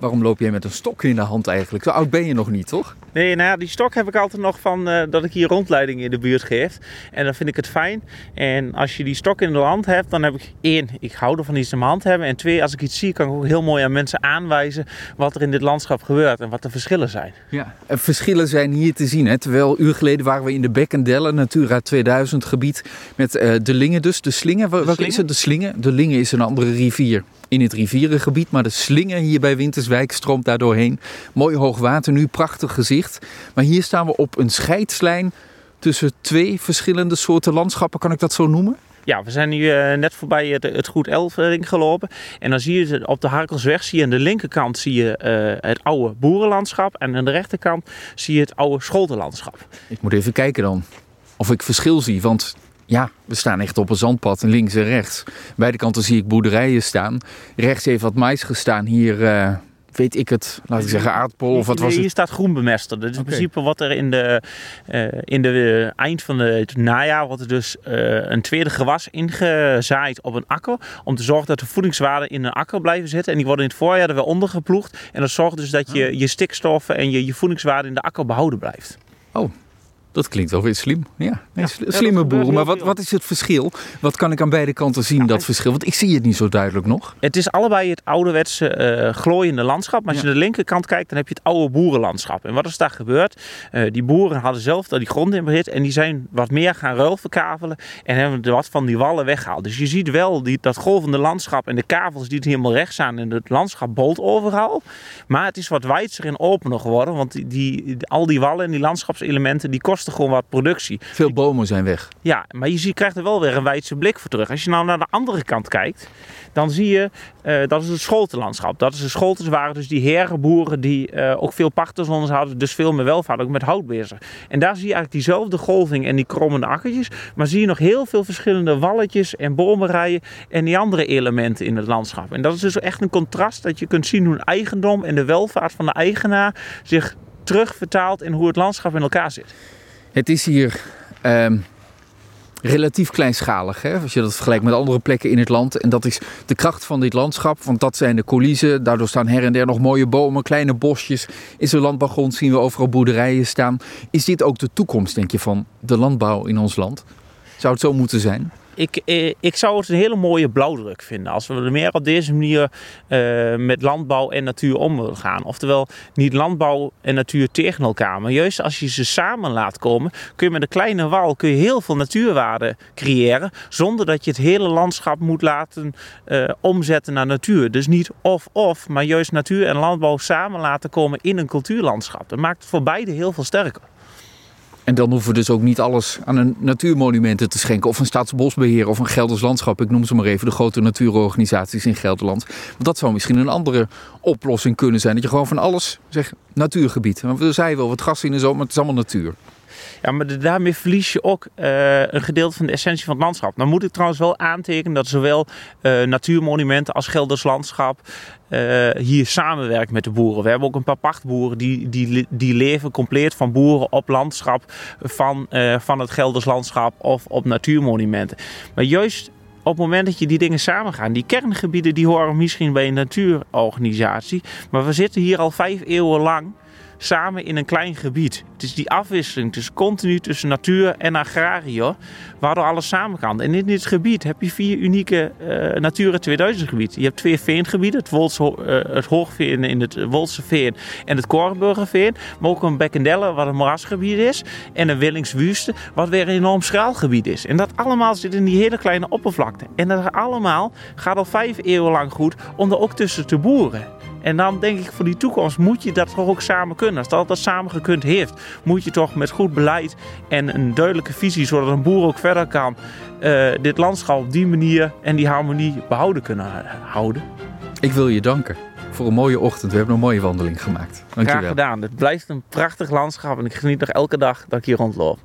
Waarom loop jij met een stok in de hand eigenlijk? Zo oud ben je nog niet, toch? Nee, nou ja, die stok heb ik altijd nog van uh, dat ik hier rondleidingen in de buurt geef. En dan vind ik het fijn. En als je die stok in de hand hebt, dan heb ik één, ik hou ervan iets in mijn hand hebben. En twee, als ik iets zie, kan ik ook heel mooi aan mensen aanwijzen wat er in dit landschap gebeurt en wat de verschillen zijn. Ja, en verschillen zijn hier te zien. Hè? Terwijl uur geleden waren we in de Bekkendellen, Natura 2000 gebied, met uh, de Lingen dus. De Slingen, welke is het? De Slingen. De Lingen is een andere rivier in het rivierengebied. Maar de Slingen hier bij Winterswijk stroomt daar doorheen. Mooi hoog water nu, prachtig gezicht. Maar hier staan we op een scheidslijn tussen twee verschillende soorten landschappen. Kan ik dat zo noemen? Ja, we zijn nu uh, net voorbij het, het Goed Elfring gelopen. En dan zie je op de Harkelsweg, zie je aan de linkerkant zie je, uh, het oude boerenlandschap. En aan de rechterkant zie je het oude scholtenlandschap. Ik moet even kijken dan of ik verschil zie. Want ja, we staan echt op een zandpad, links en rechts. Beide kanten zie ik boerderijen staan. Rechts heeft wat mais gestaan. Hier uh, weet ik het, laat ik zeggen, aardpol of wat was het? Hier staat groenbemester. Dat is in principe wat er in de, uh, in de eind van het najaar wordt er dus uh, een tweede gewas ingezaaid op een akker. Om te zorgen dat de voedingswaarden in een akker blijven zitten. En die worden in het voorjaar er weer ondergeploegd. En dat zorgt dus dat je, je stikstoffen en je, je voedingswaarde in de akker behouden blijft. Oh, dat klinkt wel weer slim. Ja, nee, ja slimme boeren. Maar wat, wat is het verschil? Wat kan ik aan beide kanten zien, dat verschil? Want ik zie het niet zo duidelijk nog. Het is allebei het ouderwetse uh, glooiende landschap. Maar als je naar de linkerkant kijkt, dan heb je het oude boerenlandschap. En wat is daar gebeurd? Uh, die boeren hadden zelf die grond in. En die zijn wat meer gaan ruilverkavelen. En hebben er wat van die wallen weggehaald. Dus je ziet wel die, dat golvende landschap en de kavels die het helemaal recht staan. En het landschap bolt overal. Maar het is wat wijdser en opener geworden. Want die, die, al die wallen en die landschapselementen, die kosten kosten gewoon wat productie. Veel bomen zijn weg. Ja, maar je ziet, krijgt er wel weer een wijdse blik voor terug. Als je nou naar de andere kant kijkt, dan zie je uh, dat is het scholtenlandschap. Dat is de scholtens waren dus die herenboeren die uh, ook veel pachters hadden, dus veel meer welvaart, ook met hout bezig. En daar zie je eigenlijk diezelfde golving en die krommende akkertjes, maar zie je nog heel veel verschillende walletjes en bomenrijen en die andere elementen in het landschap. En dat is dus echt een contrast dat je kunt zien hoe een eigendom en de welvaart van de eigenaar zich terugvertaalt in hoe het landschap in elkaar zit. Het is hier um, relatief kleinschalig, hè? als je dat vergelijkt met andere plekken in het land. En dat is de kracht van dit landschap, want dat zijn de coulissen. Daardoor staan her en der nog mooie bomen, kleine bosjes. Is er landbouwgrond, zien we overal boerderijen staan. Is dit ook de toekomst, denk je, van de landbouw in ons land? Zou het zo moeten zijn? Ik, eh, ik zou het een hele mooie blauwdruk vinden als we er meer op deze manier uh, met landbouw en natuur om willen gaan. Oftewel, niet landbouw en natuur tegen elkaar, maar juist als je ze samen laat komen, kun je met een kleine wal kun je heel veel natuurwaarde creëren, zonder dat je het hele landschap moet laten uh, omzetten naar natuur. Dus niet of-of, maar juist natuur en landbouw samen laten komen in een cultuurlandschap. Dat maakt voor beide heel veel sterker. En dan hoeven we dus ook niet alles aan een natuurmonumenten te schenken. Of een staatsbosbeheer of een Gelders Landschap. Ik noem ze maar even de grote natuurorganisaties in Gelderland. Want dat zou misschien een andere oplossing kunnen zijn. Dat je gewoon van alles zegt natuurgebied. Want we zeiden wel wat gas in en zo, maar het is allemaal natuur. Ja, maar daarmee verlies je ook uh, een gedeelte van de essentie van het landschap. Dan moet ik trouwens wel aantekenen dat zowel uh, natuurmonumenten als Gelders landschap uh, hier samenwerken met de boeren. We hebben ook een paar pachtboeren die, die, die leven compleet van boeren op landschap van, van het Gelders landschap of op natuurmonumenten. Maar juist op het moment dat je die dingen samengaan, die kerngebieden die horen misschien bij een natuurorganisatie, maar we zitten hier al vijf eeuwen lang samen in een klein gebied. Het is die afwisseling tussen continu tussen natuur en agrario, waardoor alles samen kan. En in dit gebied heb je vier unieke uh, Natura 2000 gebieden. Je hebt twee veengebieden, het, Wolse, uh, het Hoogveen in het Wolse Veen en het Korenburgerveen. Maar ook een Bekkendelle, wat een moerasgebied is. En een Willingswuste, wat weer een enorm schraalgebied is. En dat allemaal zit in die hele kleine oppervlakte. En dat allemaal gaat al vijf eeuwen lang goed om er ook tussen te boeren. En dan denk ik voor die toekomst moet je dat toch ook samen kunnen. Als dat dat samen gekund heeft, moet je toch met goed beleid en een duidelijke visie, zodat een boer ook verder kan, uh, dit landschap op die manier en die harmonie behouden kunnen houden. Ik wil je danken voor een mooie ochtend. We hebben een mooie wandeling gemaakt. Dankjewel. Graag gedaan. Het blijft een prachtig landschap en ik geniet nog elke dag dat ik hier rondloop.